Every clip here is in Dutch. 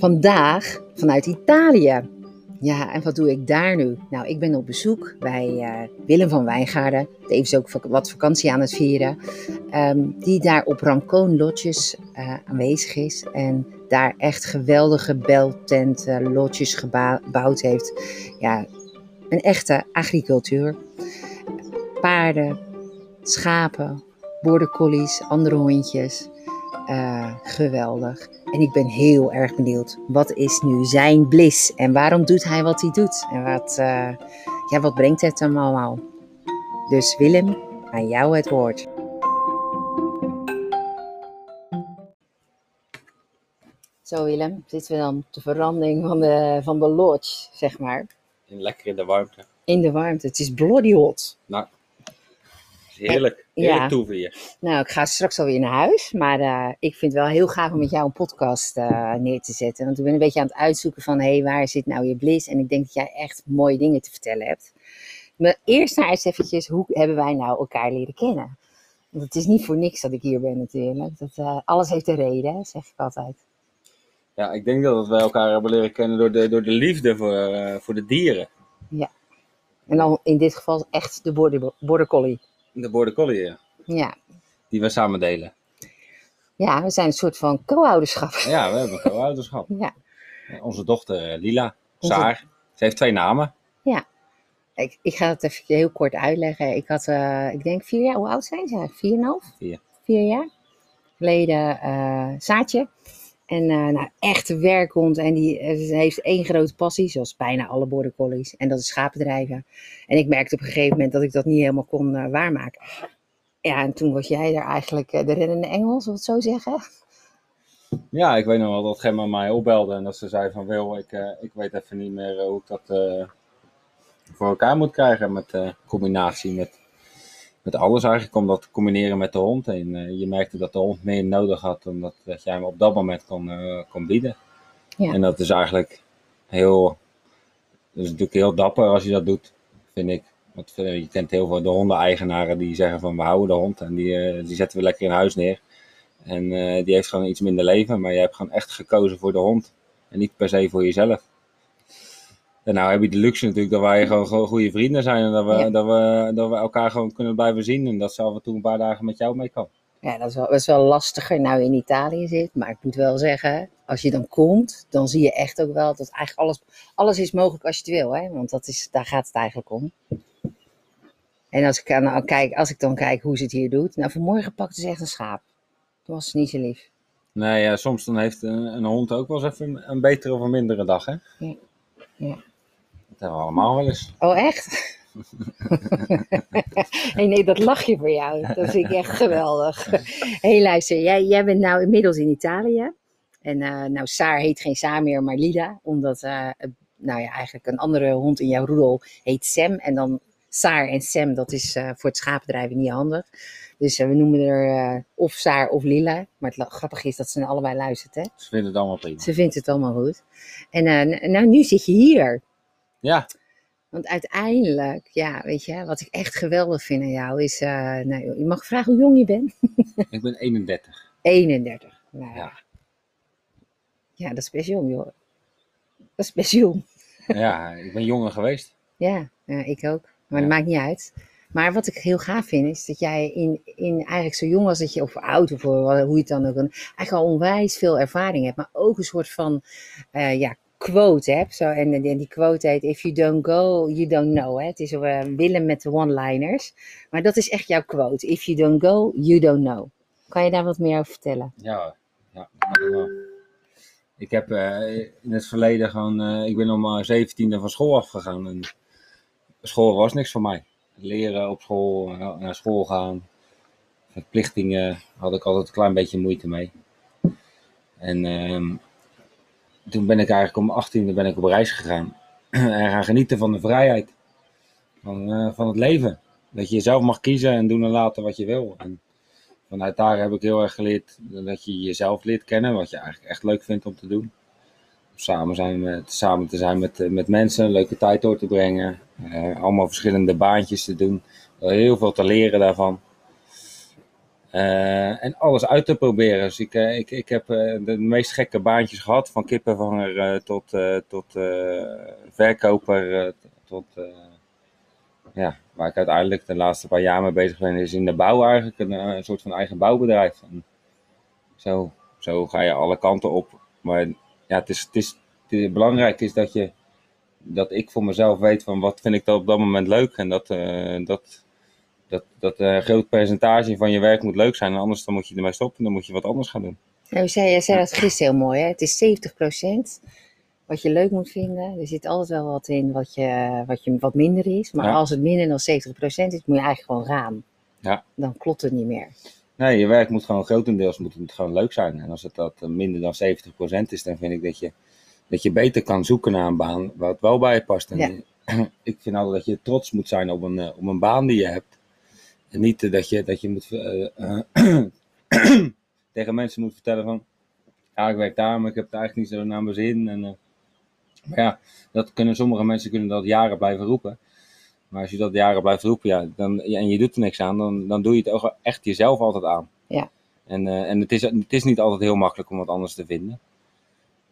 Vandaag vanuit Italië. Ja, en wat doe ik daar nu? Nou, ik ben op bezoek bij eh, Willem van Wijngaarden. Tevens ook vak- wat vakantie aan het vieren. ehm, die daar op Rancone Lodges eh, aanwezig is. En daar echt geweldige beltenten, lodges geba- gebouwd heeft. Ja, een echte agricultuur. Paarden, schapen, border collies, andere hondjes. Eh, geweldig. En ik ben heel erg benieuwd. Wat is nu zijn bliss? En waarom doet hij wat hij doet? En wat, eh, ja, wat brengt het hem allemaal? Dus Willem, aan jou het woord. Zo Willem, zitten we dan op de verandering van de, van de lodge, zeg maar. En lekker in de warmte. In de warmte. Het is bloody hot. Nou, heerlijk. Ja. Heerlijk hier. Nou, ik ga straks alweer naar huis. Maar eh, ik vind het wel heel gaaf om met jou een podcast eh, neer te zetten. Want ik ben een beetje aan het uitzoeken van... hé, hey, waar zit nou je bliss? En ik denk dat jij echt mooie dingen te vertellen hebt. Maar eerst nou eens eventjes... hoe hebben wij nou elkaar leren kennen? Want het is niet voor niks dat ik hier ben natuurlijk. Dat, eh, alles heeft een reden, zeg ik altijd. Ja, ik denk dat wij elkaar hebben leren kennen door de, door de liefde voor, voor de dieren. En dan in dit geval echt de border, border collie. De border collie, ja. Ja. die we samen delen. ja, we zijn een soort van co-ouderschap. Ja, we hebben een ouderschap. Ja. Onze dochter eh, Lila, Onze- Saar, ze heeft twee namen. Ik, ik ga het even heel kort uitleggen. Ik had, eh, ik denk vier jaar, hoe oud zijn ze? Vier en half? Vier. Vier jaar geleden eh Saatje. En eh nou, echt werkhond. En die eh, heeft één grote passie, zoals bijna alle border collies. En dat is schapendrijven. En ik merkte op een gegeven moment dat ik dat niet helemaal kon eh, waarmaken. Ja, en toen was jij er eigenlijk de reddende engel, zullen het zo zeggen? Ja, ik weet nog wel dat Gemma mij opbelde en dat ze zei van Wil, ik, ik weet even niet meer hoe ik dat voor elkaar moet krijgen met combinatie met, met alles eigenlijk. Om dat te combineren met de hond. En eh, je merkte dat de hond meer nodig had dan dat, jij hem op dat moment kon, eh, kon bieden. Ja. En dat is eigenlijk heel, dat is natuurlijk heel dapper als je dat doet, vind ik. Want eh, je kent heel veel de hondeneigenaren die zeggen van we houden de hond en die, die zetten we lekker in huis neer. En die heeft gewoon iets minder leven, maar je hebt gewoon echt gekozen voor de hond. En niet per se voor jezelf. En nou heb je de luxe natuurlijk dat wij gewoon, gewoon goede vrienden zijn. En dat we, Ja. dat, we, dat we elkaar gewoon kunnen blijven zien. En dat ze af en toe een paar dagen met jou mee kan. Ja, dat is, wel, dat is wel lastiger nou in Italië zit. Maar ik moet wel zeggen, als je dan komt, dan zie je echt ook wel dat eigenlijk alles, alles is mogelijk als je het wil. Hè? Want dat is, daar gaat het eigenlijk om. En als ik, dan kijk, als ik dan kijk hoe ze het hier doet. Nou, vanmorgen pakte ze echt een schaap. Toen was ze niet zo lief. Nee, ja, soms dan heeft een, een hond ook wel eens even een, een betere of een mindere dag. Hè? Ja. Ja. Dat hebben we allemaal wel eens. Oh, echt? hey, nee, dat lach je voor jou. Dat vind ik echt geweldig. hey, luister, jij, jij bent nou inmiddels in Italië. En eh, nou, Saar heet geen Saar meer, maar Lila. Omdat, eh, nou ja, eigenlijk een andere hond in jouw roedel heet Sam. En dan Saar en Sam, dat is eh, voor het schapendrijven niet handig. Dus we noemen er of Saar of Lila. Maar het grappige is dat ze naar allebei luistert, hè. Ze vinden het allemaal prima. Ze vindt het allemaal goed. En nou, nu zit je hier. Ja, Want uiteindelijk, ja, weet je, wat ik echt geweldig vind aan jou is, eh, nou, je mag vragen hoe jong je bent. ik ben 31. 31. Nou, ja. Ja. dat is best jong, joh. Dat is best jong. Ja, ik ben jonger geweest. Ja, ja ik ook. Maar Ja. dat maakt niet uit. Maar wat ik heel gaaf vind, is dat jij in, in eigenlijk zo jong als dat je, of oud, of hoe je het dan ook, eigenlijk al onwijs veel ervaring hebt. Maar ook een soort van, eh, ja, quote hebt. Zo, en, en die quote heet, if you don't go, you don't know. Hè? Het is uh, Willem met de one-liners. Maar dat is echt jouw quote. If you don't go, you don't know. Kan je daar wat meer over vertellen? Ja, ja. Ik heb eh, in het verleden gewoon, eh, ik ben om mijn zeventiende van school afgegaan. En school was niks voor mij. Leren op school, eh, naar school gaan, verplichtingen had ik altijd een klein beetje moeite mee. En ehm, toen ben ik eigenlijk om 18e ben ik op reis gegaan. en gaan genieten van de vrijheid. Van, eh, van het leven. Dat je zelf mag kiezen en doen en laten wat je wil. En vanuit daar heb ik heel erg geleerd dat je jezelf leert kennen. Wat je eigenlijk echt leuk vindt om te doen. Samen, zijn met, samen te zijn met, eh, met mensen, een leuke tijd door te brengen. eh, allemaal verschillende baantjes te doen. Heel veel te leren daarvan. Eh, en alles uit te proberen. Dus ik, eh, ik, ik heb eh, de meest gekke baantjes gehad. Van kippenvanger tot, tot verkoper. tot, ja, waar ik uiteindelijk de laatste paar jaar mee bezig ben, is in de bouw eigenlijk. Een, soort van eigen bouwbedrijf. Zo, zo ga je alle kanten op. Maar ja, het is, het is, het is- belangrijk is dat je dat ik voor mezelf weet van wat vind ik dan op dat moment leuk. En dat, dat, dat, dat eh, groot percentage van je werk moet leuk zijn. En anders dan moet je ermee stoppen. Dan moet je wat anders gaan doen. Nou, zei, jij zei dat gisteren heel mooi, hè? Het is 70% wat je leuk moet vinden. Er zit altijd wel wat in wat, je, wat, je, wat minder is. Maar Ja. als het minder dan 70% is, moet je eigenlijk gewoon gaan. Ja. Dan klopt het niet meer. Nee, je werk moet gewoon grotendeels moet het gewoon leuk zijn. En als het dat eh, minder dan 70% is, dan vind ik dat je, dat je beter kan zoeken naar een baan wat wel bij je past. En Ja. ik vind altijd dat je trots moet zijn op een, eh, op een baan die je hebt. En niet eh, dat je, dat je moet, eh, eh, tegen mensen moet vertellen van, ja, ik werk daar, maar ik heb het eigenlijk niet zo naar mijn zin. En, maar ja, dat kunnen, sommige mensen kunnen dat jaren blijven roepen. Maar als je dat jaren blijft roepen ja, dan, en je doet er niks aan, dan, dan doe je het ook echt jezelf altijd aan. Ja. En, en het, is, het is niet altijd heel makkelijk om wat anders te vinden.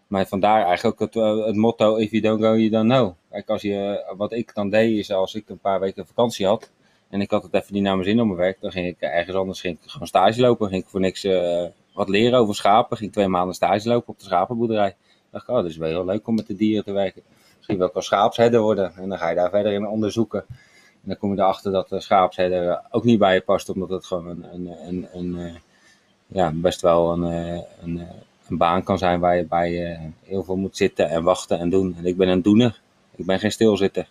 Maar vandaar eigenlijk ook het, het motto: if you don't go, you don't know. Kijk, als je, wat ik dan deed, is als ik een paar weken vakantie had. En ik had het even niet naar mijn zin op mijn werk. dan ging ik ergens anders ging ik gewoon stage lopen. ging ik voor niks eh, wat leren over schapen. ging ik twee maanden stage lopen op de schapenboerderij. Ik dacht, oh, dat is wel heel leuk om met de dieren te werken. Misschien ik wel schaapsherder worden. En dan ga je daar verder in onderzoeken. En dan kom je erachter dat de schaapsherder ook niet bij je past, omdat het gewoon een, een, een, een, eh, ja, best wel een, eh, een, eh, een baan kan zijn waar je bij eh, heel veel moet zitten en wachten en doen. En ik ben een doener. Ik ben geen stilzitter.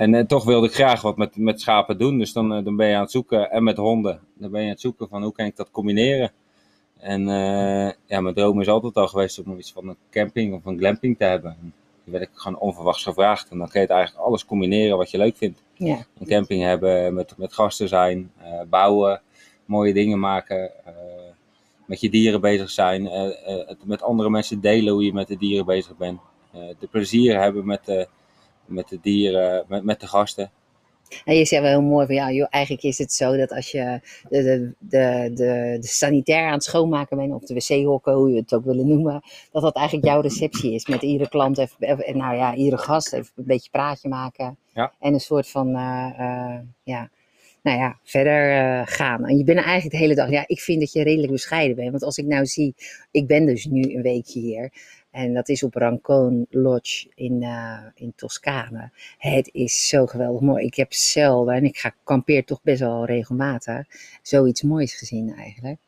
En eh, toch wilde ik graag wat met, met schapen doen. Dus dan, eh, dan ben je aan het zoeken, en met honden, dan ben je aan het zoeken van hoe kan ik dat combineren. En eh, ja, mijn droom is altijd al geweest om iets van een camping of een glamping te hebben. En toen werd ik gewoon onverwachts gevraagd. En dan kun je het eigenlijk alles combineren wat je leuk vindt. Ja. Een camping hebben, met, met gasten zijn, bouwen, mooie dingen maken. met je dieren bezig zijn. het met andere mensen delen hoe je met de dieren bezig bent. de plezier hebben met de, met de dieren, met, met de gasten. En je zei wel heel mooi van ja, joh, eigenlijk is het zo dat als je de, de, de, de, de sanitair aan het schoonmaken bent, of de wc-hokken, hoe je het ook willen noemen, dat dat eigenlijk jouw receptie is. Met iedere klant even, even- nou ja, iedere gast even een beetje praatje maken. Ja. En een soort van, eh, eh, ja, nou ja, verder eh, gaan. En je bent eigenlijk de hele dag, ja, ik vind dat je redelijk bescheiden bent. Want als ik nou zie, ik ben dus nu een weekje hier. En dat is op Rancone Lodge in, eh, in Toscane. Het is zo geweldig mooi. Ik heb zelden, en ik ga kampeer toch best wel regelmatig, zoiets moois gezien eigenlijk.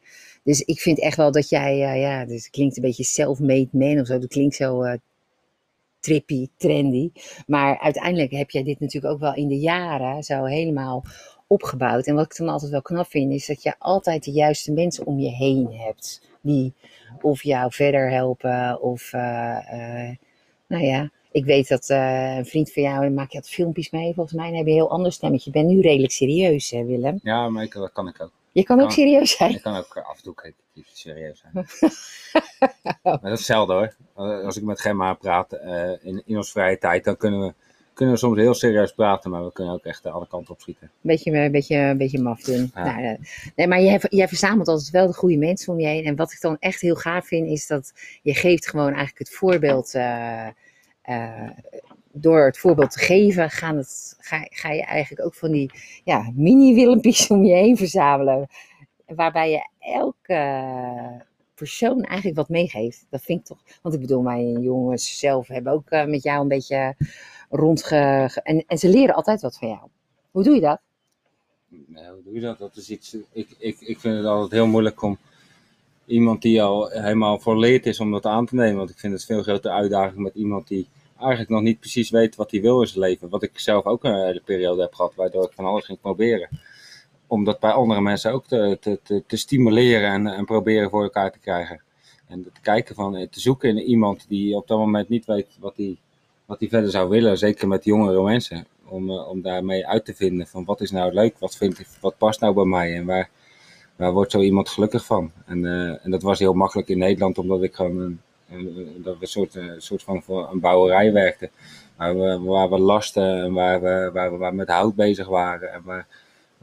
Dus ik vind echt wel dat jij, eh, ja, dus het klinkt een beetje self-made man of zo. Dat klinkt zo eh, trippy, trendy. Maar uiteindelijk heb jij dit natuurlijk ook wel in de jaren zo helemaal opgebouwd. En wat ik dan altijd wel knap vind, is dat je altijd de juiste mensen om je heen hebt. Die of jou verder helpen of, eh, eh, nou ja, ik weet dat eh, een vriend van jou, daar maak je altijd filmpjes mee. Volgens mij heb je een heel ander stemmetje. Je bent nu redelijk serieus, hè, Willem? Ja, maar ik, dat kan ik ook. Je kan ook serieus zijn. Ik kan ook af en toe even serieus zijn. maar dat is zelden hoor. Als ik met Gemma praat in, in onze vrije tijd, dan kunnen we, kunnen soms heel serieus praten, maar we kunnen ook echt eh, alle kanten op schieten. beetje, een beetje, een beetje maf doen. Ja. Nou, eh, nee, maar jij, jij verzamelt altijd wel de goede mensen om je heen. En wat ik dan echt heel gaaf vind, is dat je geeft gewoon eigenlijk het voorbeeld. eh, eh, door het voorbeeld te geven, gaan het, ga, ga je eigenlijk ook van die ja, mini-Willempjes om je heen verzamelen. Waarbij je elke persoon eigenlijk wat meegeeft. Dat vind ik toch. Want ik bedoel, mijn jongens zelf hebben ook eh, met jou een beetje rondge. ge- En, en ze leren altijd wat van jou. Hoe doe je dat? Nee, hoe doe je dat? Dat is iets, ik, ik, ik vind het altijd heel moeilijk om iemand die al helemaal volleerd is om dat aan te nemen. Want ik vind het veel grotere uitdaging met iemand die eigenlijk nog niet precies weet wat hij wil in zijn leven. Wat ik zelf ook een hele periode heb gehad, waardoor ik van alles ging proberen. Om dat bij andere mensen ook te, te, te, stimuleren en, en proberen voor elkaar te krijgen. En te kijken van, eh, te zoeken in iemand die op dat moment niet weet wat hij, wat verder zou willen. Zeker met jongere mensen. Om, eh, om daarmee uit te vinden van wat is nou leuk, wat, vind wat past nou bij mij en waar, waar wordt zo iemand gelukkig van. En, eh, en dat was heel makkelijk in Nederland, omdat ik gewoon een, een- dat we een soort, eh, soort van voor een bouwerij werkten. Waar we, waar we lasten en waar we, waar we waar we met hout bezig waren. En waar,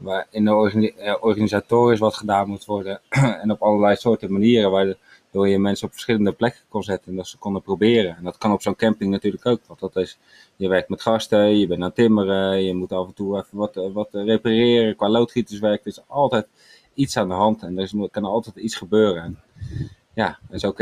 waar in de eh, organisatorisch wat gedaan moet worden. en op allerlei soorten manieren, waardoor je mensen op verschillende plekken kon zetten en dat ze konden proberen. En dat kan op zo'n camping natuurlijk ook, want dat is, je werkt met gasten, je bent aan het timmeren, je moet af en toe even wat, wat repareren. Qua loodgieterswerk, er is altijd iets aan de hand en er kan altijd iets gebeuren. En, ja, en zo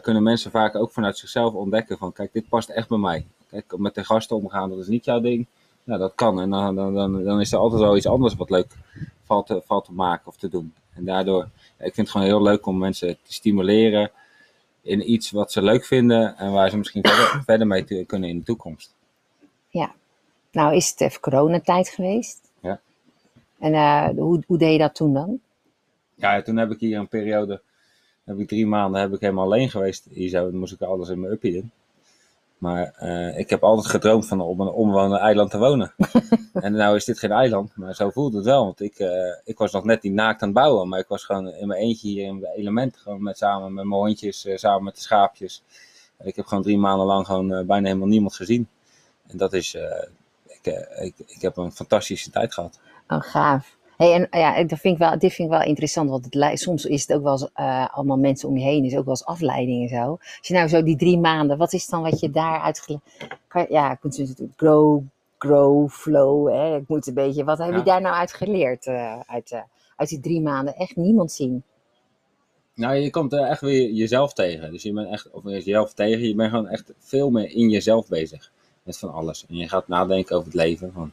kunnen mensen vaak ook vanuit zichzelf ontdekken van, kijk, dit past echt bij mij. Kijk, met de gasten omgaan, dat is niet jouw ding. Nou, dat kan. En dan, dan, dan, dan is er altijd wel iets anders wat leuk valt te, valt te maken of te doen. En daardoor, ik vind het gewoon heel leuk om mensen te stimuleren in iets wat ze leuk vinden en waar ze misschien verder, verder mee te, kunnen in de toekomst. Ja, nou is het even coronatijd geweest. Ja. En uh, hoe, hoe deed je dat toen dan? Ja, toen heb ik hier een periode, heb ik drie maanden heb ik helemaal alleen geweest. Hier moest ik alles in mijn uppie doen. Maar uh, ik heb altijd gedroomd van op een onbewoonde eiland te wonen. en nou is dit geen eiland, maar zo voelde het wel. Want ik, uh, ik was nog net niet naakt aan het bouwen, maar ik was gewoon in mijn eentje hier in de element. Gewoon met, samen met mijn hondjes, uh, samen met de schaapjes. En ik heb gewoon drie maanden lang gewoon bijna helemaal niemand gezien. En dat is, ik, ik, ik heb een fantastische tijd gehad. Oh, gaaf. Hey, en ja, dat vind ik wel, dit vind ik wel interessant, want het, soms is het ook wel eens, uh, allemaal mensen om je heen, is ook wel eens afleiding en zo. Als je nou zo die drie maanden, wat is dan wat je daaruit Ja, ik moet natuurlijk grow, grow, flow, hè? ik moet een beetje, wat heb je daar nou uit geleerd, uh, uit, uh, uit die drie maanden? Echt niemand zien. Nou, je komt echt weer jezelf tegen. Dus je bent echt, of jezelf tegen, je bent gewoon echt veel meer in jezelf bezig. Met van alles. En je gaat nadenken over het leven. Van,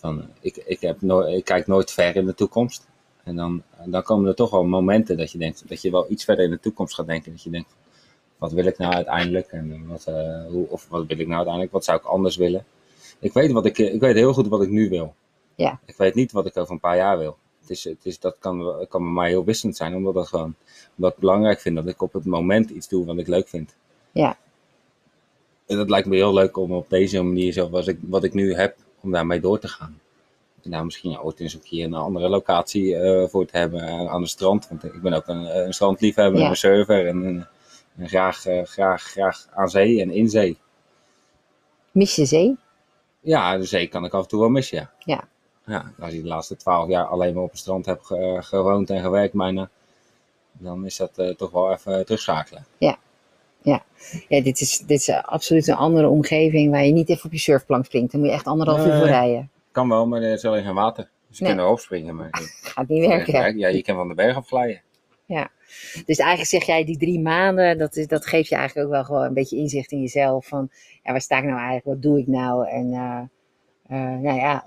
van, ik, ik, heb no ik kijk nooit ver in de toekomst. En dan, dan komen er toch wel momenten dat je denkt dat je wel iets verder in de toekomst gaat denken. Dat je denkt, wat wil ik nou uiteindelijk? En wat, uh, hoe, of wat wil ik nou uiteindelijk? Wat zou ik anders willen? Ik weet, wat ik, ik weet heel goed wat ik nu wil. Ja. Ik weet niet wat ik over een paar jaar wil. Het is, het is, dat kan, kan bij mij heel wisselend zijn, omdat, dat gewoon, omdat ik belangrijk vind dat ik op het moment iets doe wat ik leuk vind. Ja. En dat lijkt me heel leuk om op deze manier, zoals ik, wat ik nu heb, om daarmee door te gaan. En daar misschien ooit eens een keer een andere locatie uh, voor te hebben aan het strand. Want ik ben ook een, een strandliefhebber, ja. een surfer en, en graag, uh, graag, graag aan zee en in zee. Mis je zee? Ja, de zee kan ik af en toe wel missen, ja. Ja. ja als je de laatste twaalf jaar alleen maar op het strand hebt ge gewoond en gewerkt bijna, dan is dat toch wel even terugschakelen. Ja. Ja, ja dit, is, dit is absoluut een andere omgeving waar je niet even op je surfplank springt. Dan moet je echt anderhalf uur voor rijden. Kan wel, maar er is alleen geen water. Dus je nee. kan erop springen. Maar Gaat niet werken. Ja, je kan van de berg afglijden. Ja, dus eigenlijk zeg jij die drie maanden, dat, is, dat geeft je eigenlijk ook wel gewoon een beetje inzicht in jezelf. Van, ja, waar sta ik nou eigenlijk, wat doe ik nou? En uh, uh, nou ja,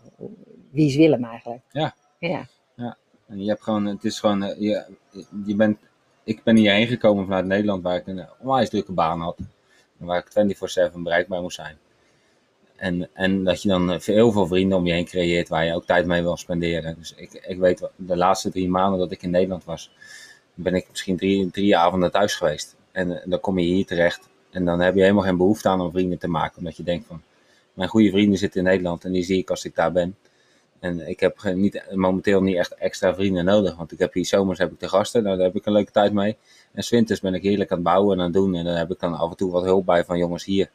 wie is Willem eigenlijk? Ja. Ja. ja. En je hebt gewoon, het is gewoon, uh, je, je bent ik ben hierheen gekomen vanuit Nederland waar ik een onwijs drukke baan had. En waar ik 24-7 bereikbaar moest zijn. En, en dat je dan heel veel vrienden om je heen creëert waar je ook tijd mee wil spenderen. Dus ik, ik weet, de laatste drie maanden dat ik in Nederland was, ben ik misschien drie, drie avonden thuis geweest. En, dan kom je hier terecht. En dan heb je helemaal geen behoefte aan om vrienden te maken. Omdat je denkt van, mijn goede vrienden zitten in Nederland en die zie ik als ik daar ben. En ik heb niet, momenteel niet echt extra vrienden nodig. Want ik heb hier zomers heb ik de gasten, daar heb ik een leuke tijd mee. En winters ben ik heerlijk aan het bouwen en aan het doen. En dan heb ik dan af en toe wat hulp bij van jongens hier.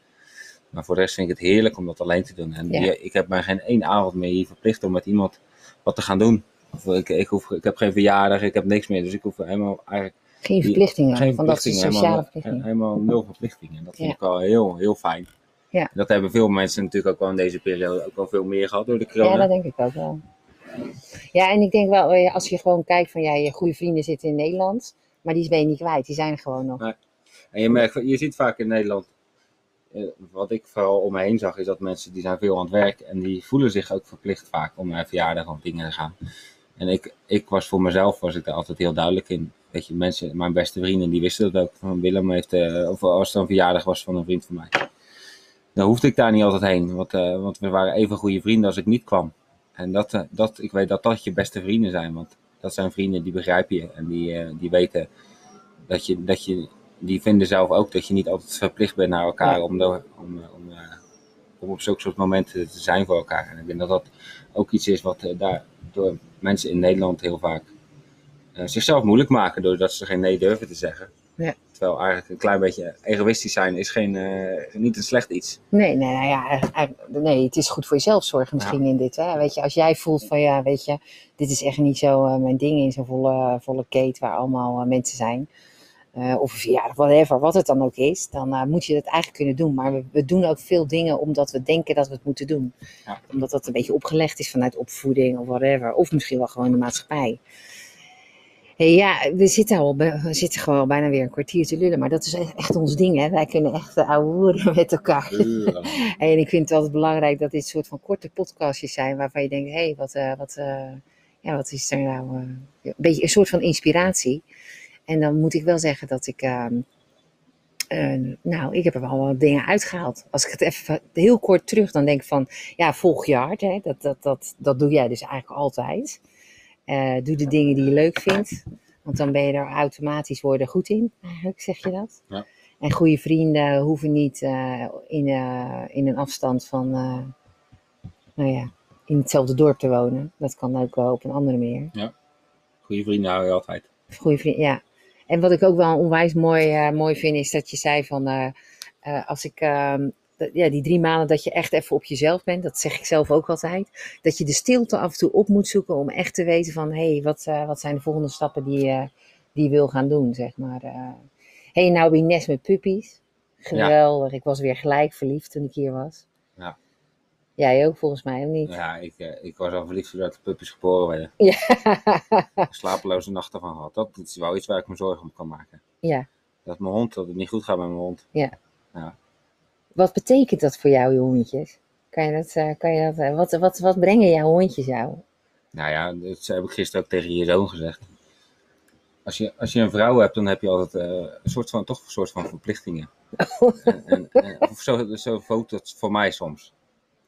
Maar voor de rest vind ik het heerlijk om dat alleen te doen. En ja. ik heb mij geen één avond meer hier verplicht om met iemand wat te gaan doen. Of ik, ik, hoef, ik heb geen verjaardag, ik heb niks meer. Dus ik hoef helemaal eigenlijk... Geen verplichtingen, geen verplichtingen, van dat sociale verplichtingen. Helemaal, helemaal nul verplichtingen. Dat vind ja. ik wel heel, heel fijn. Ja. Dat hebben veel mensen natuurlijk ook wel in deze periode ook wel veel meer gehad door de corona. Ja, dat denk ik ook wel. Ja, en ik denk wel, eh, als je gewoon kijkt van ja, je goede vrienden zitten in Nederland, maar die ben je niet kwijt, die zijn er gewoon nog. Nee. En je, merkt, je ziet vaak in Nederland, eh, wat ik vooral om me heen zag, is dat mensen die zijn veel aan het werk en die voelen zich ook verplicht vaak om naar verjaardag of dingen te gaan. En ik, ik was voor mezelf was ik daar altijd heel duidelijk in. Weet je, mensen, mijn beste vrienden, die wisten dat ook. Van Willem heeft, uh, of als er een verjaardag was van een vriend van mij. Dan hoefde ik daar niet altijd heen, want, uh, want we waren even goede vrienden als ik niet kwam. En dat, uh, dat, ik weet dat dat je beste vrienden zijn, want dat zijn vrienden die begrijpen je en die, uh, die weten dat je, dat je, die vinden zelf ook dat je niet altijd verplicht bent naar elkaar ja. om, door, om, om, om op zulke soort momenten te zijn voor elkaar. En ik denk dat dat ook iets is wat daar door mensen in Nederland heel vaak zichzelf moeilijk maken, doordat ze geen nee durven te zeggen. Ja. Terwijl eigenlijk een klein beetje egoïstisch zijn is geen, eh, niet een slecht iets. Nee, nee, nou ja, eigenlijk- nee, het is goed voor jezelf zorgen misschien in dit. Hè? Weet je, als jij voelt van ja, weet je, dit is echt niet zo eh, mijn ding in zo'n volle, volle kate waar allemaal eh, mensen zijn. eh, of een verjaardag, whatever, wat het dan ook is, dan eh, moet je dat eigenlijk kunnen doen. Maar we, we doen ook veel dingen omdat we denken dat we het moeten doen. Ja. Omdat dat een beetje opgelegd is vanuit opvoeding of whatever. Of misschien wel gewoon de maatschappij. Hey, ja, we zitten, al, we zitten gewoon al bijna weer een kwartier te lullen. Maar dat is echt ons ding, hè. Wij kunnen echt uh, ouwe hoeren met elkaar. En ik vind het altijd belangrijk dat dit soort van korte podcastjes zijn. Waarvan je denkt, hé, hey, wat, eh, wat, eh, ja, wat is er nou... eh, een beetje een soort van inspiratie. En dan moet ik wel zeggen dat ik... ehm, eh, nou, ik heb er wel wat dingen uitgehaald. Als ik het even heel kort terug, dan denk ik van... Ja, volg je hart, hè. Dat, dat, dat, dat doe jij dus eigenlijk altijd. Eh, doe de dingen die je leuk vindt. Want dan ben je er automatisch worden goed in. Eigenlijk zeg je dat. Ja. En goede vrienden hoeven niet eh, in, eh, in een afstand van, nou ja, in hetzelfde dorp te wonen. Dat kan ook wel op een andere manier. Goede vrienden hou je altijd. Goede vrienden, ja. En wat ik ook wel onwijs mooi, mooi vind, is dat je zei van, als ik, ehm, dat- ja, die drie maanden dat je echt even op jezelf bent, dat zeg ik zelf ook altijd, dat je de stilte af en toe op moet zoeken om echt te weten van, hé, hey, wat, eh, wat zijn de volgende stappen die, je die je wil gaan doen, zeg maar. eh. hey, nou nest met puppies. Geweldig. Ik was weer gelijk verliefd toen ik hier was. Ja. Jij ook volgens mij, of niet? Ja, ik, eh, ik was al verliefd voordat de puppies geboren werden. Ja. Slapeloze nachten van gehad. Dat is wel iets waar ik me zorgen om kan maken. ja. Dat mijn hond, dat het niet goed gaat met mijn hond. Wat betekent dat voor jou, je hondjes? Kan je dat, eh, kan je dat, eh, wat, wat, wat brengen jouw hondjes jou? Nou ja, dat heb ik gisteren ook tegen je zoon gezegd. Als je, als je een vrouw hebt, dan heb je altijd eh, een soort van, toch een soort van verplichtingen. en, en, en- of zo, zo voelt het voor mij soms.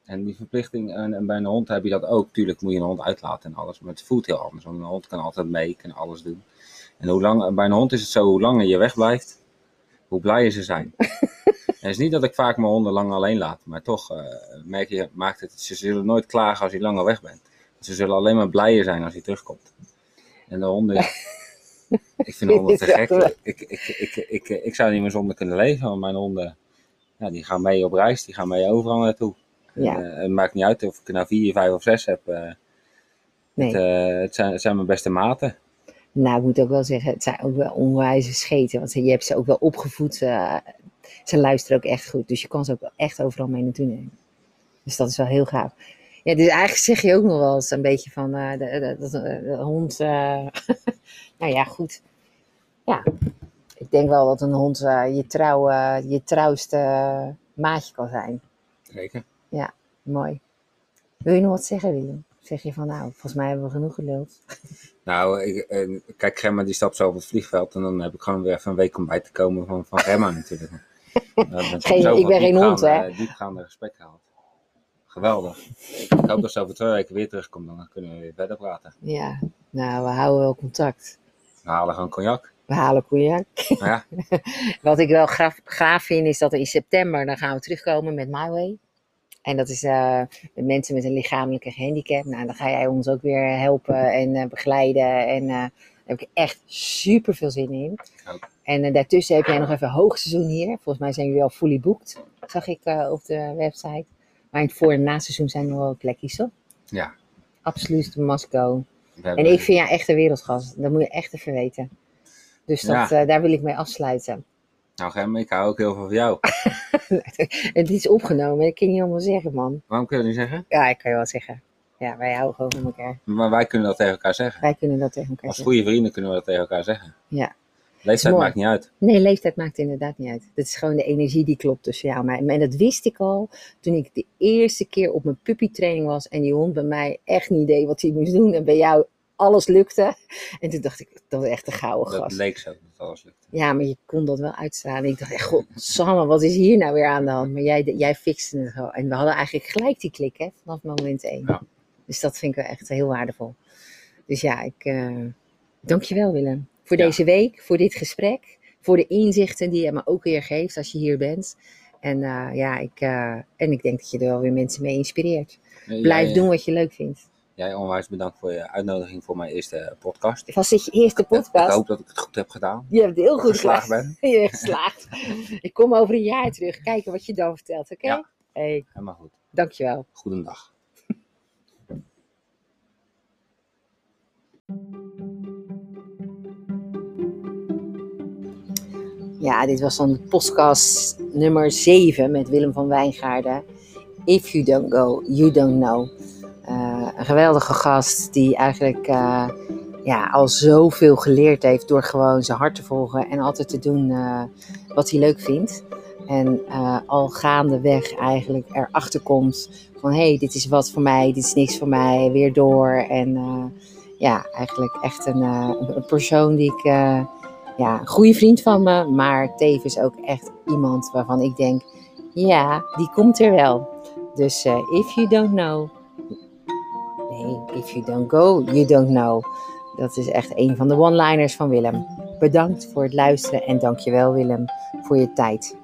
En die verplichting, en, en bij een hond heb je dat ook. Tuurlijk moet je een hond uitlaten en alles, maar het voelt heel anders. Want een hond kan altijd mee, kan alles doen. En hoe lang, bij een hond is het zo, hoe langer je wegblijft, hoe blijer ze zijn. het is niet dat ik vaak mijn honden lang alleen laat, maar toch eh, merk je, maakt het, ze zullen nooit klagen als je langer weg bent. Ze zullen alleen maar blijer zijn als hij terugkomt. En de honden, ik vind honden te gek. Ik, ik, ik, ik, ik, zou niet meer zonder kunnen leven, want mijn honden, ja, die gaan mee op reis, die gaan mee overal naartoe. Ja. En, eh, het maakt niet uit of ik er nou vier, vijf of zes heb. eh, Nee. het, het, zijn, het zijn mijn beste maten. Nou, ik moet ook wel zeggen, het zijn ook wel onwijze scheten. Want je hebt ze ook wel opgevoed. Ze luisteren ook echt goed. Dus je kan ze ook echt overal mee naartoe nemen. Dus dat is wel heel gaaf. Ja, dus eigenlijk zeg je ook nog wel eens een beetje van eh, de, de, de, de- hond. eh, nou ja, goed. Ja, ik denk wel dat een hond eh, je, trouw, eh, je trouwste eh, maatje kan zijn. Zeker. Mooi. Wil je nog wat zeggen, Willem? Zeg je van, nou, volgens mij hebben we genoeg geluld. Nou, ik, eh, kijk, Gemma die stapt zo op het vliegveld en dan heb ik gewoon weer even een week om bij te komen van, van Gemma natuurlijk. Geen- ik ben geen hond, diepgaande- Diepgaande gesprekken gehad. Geweldig. Ik hoop dat ze over twee weken weer terugkomt, dan kunnen we weer verder praten. Ja, nou, we houden wel contact. We halen gewoon cognac. We halen cognac. Ja, Wat ik wel gaaf, gaaf vind, is dat in september dan gaan we terugkomen met My Way. En dat is eh, met mensen met een lichamelijke handicap. Nou, dan ga jij ons ook weer helpen en eh, begeleiden. En eh, daar heb ik echt super veel zin in. En eh, daartussen heb jij nog even hoogseizoen hier. Volgens mij zijn jullie al fully booked, zag ik eh, op de website. Maar in het voor- en naseizoen zijn er nog wel plekjes, toch? ja. Absoluut, must go. We hebben- En ik vind jou echt een wereldgast. Dat moet je echt even weten. Dus dat, Ja. eh, daar wil ik mee afsluiten. Nou Gemma, ik hou ook heel veel van jou. Het is opgenomen, dat kan je niet allemaal zeggen, man. Waarom kun je dat niet zeggen? Ja, ik kan je wel zeggen. Ja, wij houden gewoon van elkaar. Maar wij kunnen dat tegen elkaar zeggen. Wij kunnen dat tegen elkaar Als zeggen. goede vrienden kunnen we dat tegen elkaar zeggen. Ja. Leeftijd maakt niet uit. Nee, leeftijd maakt inderdaad niet uit. Het is gewoon de energie die klopt tussen jou en mij. En dat wist ik al toen ik de eerste keer op mijn puppytraining was. En die hond bij mij echt niet deed wat hij moest doen. En bij jou alles lukte. En toen dacht ik, dat is echt een gouden Dat gast. leek zo, dat alles lukte. Ja, maar je kon dat wel uitstralen. Ik dacht echt, godsamme, wat is hier nou weer aan de hand? Maar jij, jij fixte het wel. En we hadden eigenlijk gelijk die klik, hè, vanaf moment één. Ja. Dus dat vind ik wel echt heel waardevol. Dus ja, ik eh dank je wel Willem. Voor Ja. deze week, voor dit gesprek. Voor de inzichten die je me ook weer geeft als je hier bent. En eh, ja, ik, eh, en ik denk dat je er wel weer mensen mee inspireert. Ja, Blijf doen wat je leuk vindt. jij onwijs bedankt voor je uitnodiging voor mijn eerste podcast. Was dit je eerste Ik, ik podcast? hoop dat ik het goed heb gedaan. Je hebt heel goed geslaagd ben. Je hebt geslaagd. Ik kom over een jaar terug kijken wat je dan vertelt, oké? Ja. Hey, Helemaal goed. dankjewel. Goedendag. Ja, dit was dan podcast nummer 7 met Willem van Wijngaarden. If you don't go, you don't know. Eh, een geweldige gast die eigenlijk eh, ja, al zoveel geleerd heeft door gewoon zijn hart te volgen en altijd te doen eh, wat hij leuk vindt. En al gaandeweg eigenlijk erachter komt van hé, hey, dit is wat voor mij, dit is niks voor mij, weer door. En ja, eigenlijk echt een, een persoon die ik, ja, goede vriend van me, maar tevens ook echt iemand waarvan ik denk, ja, die komt er wel. Dus eh, if you don't know, if you don't go, you don't know. Dat is echt een van de one-liners van Willem. Bedankt voor het luisteren en dankjewel Willem voor je tijd.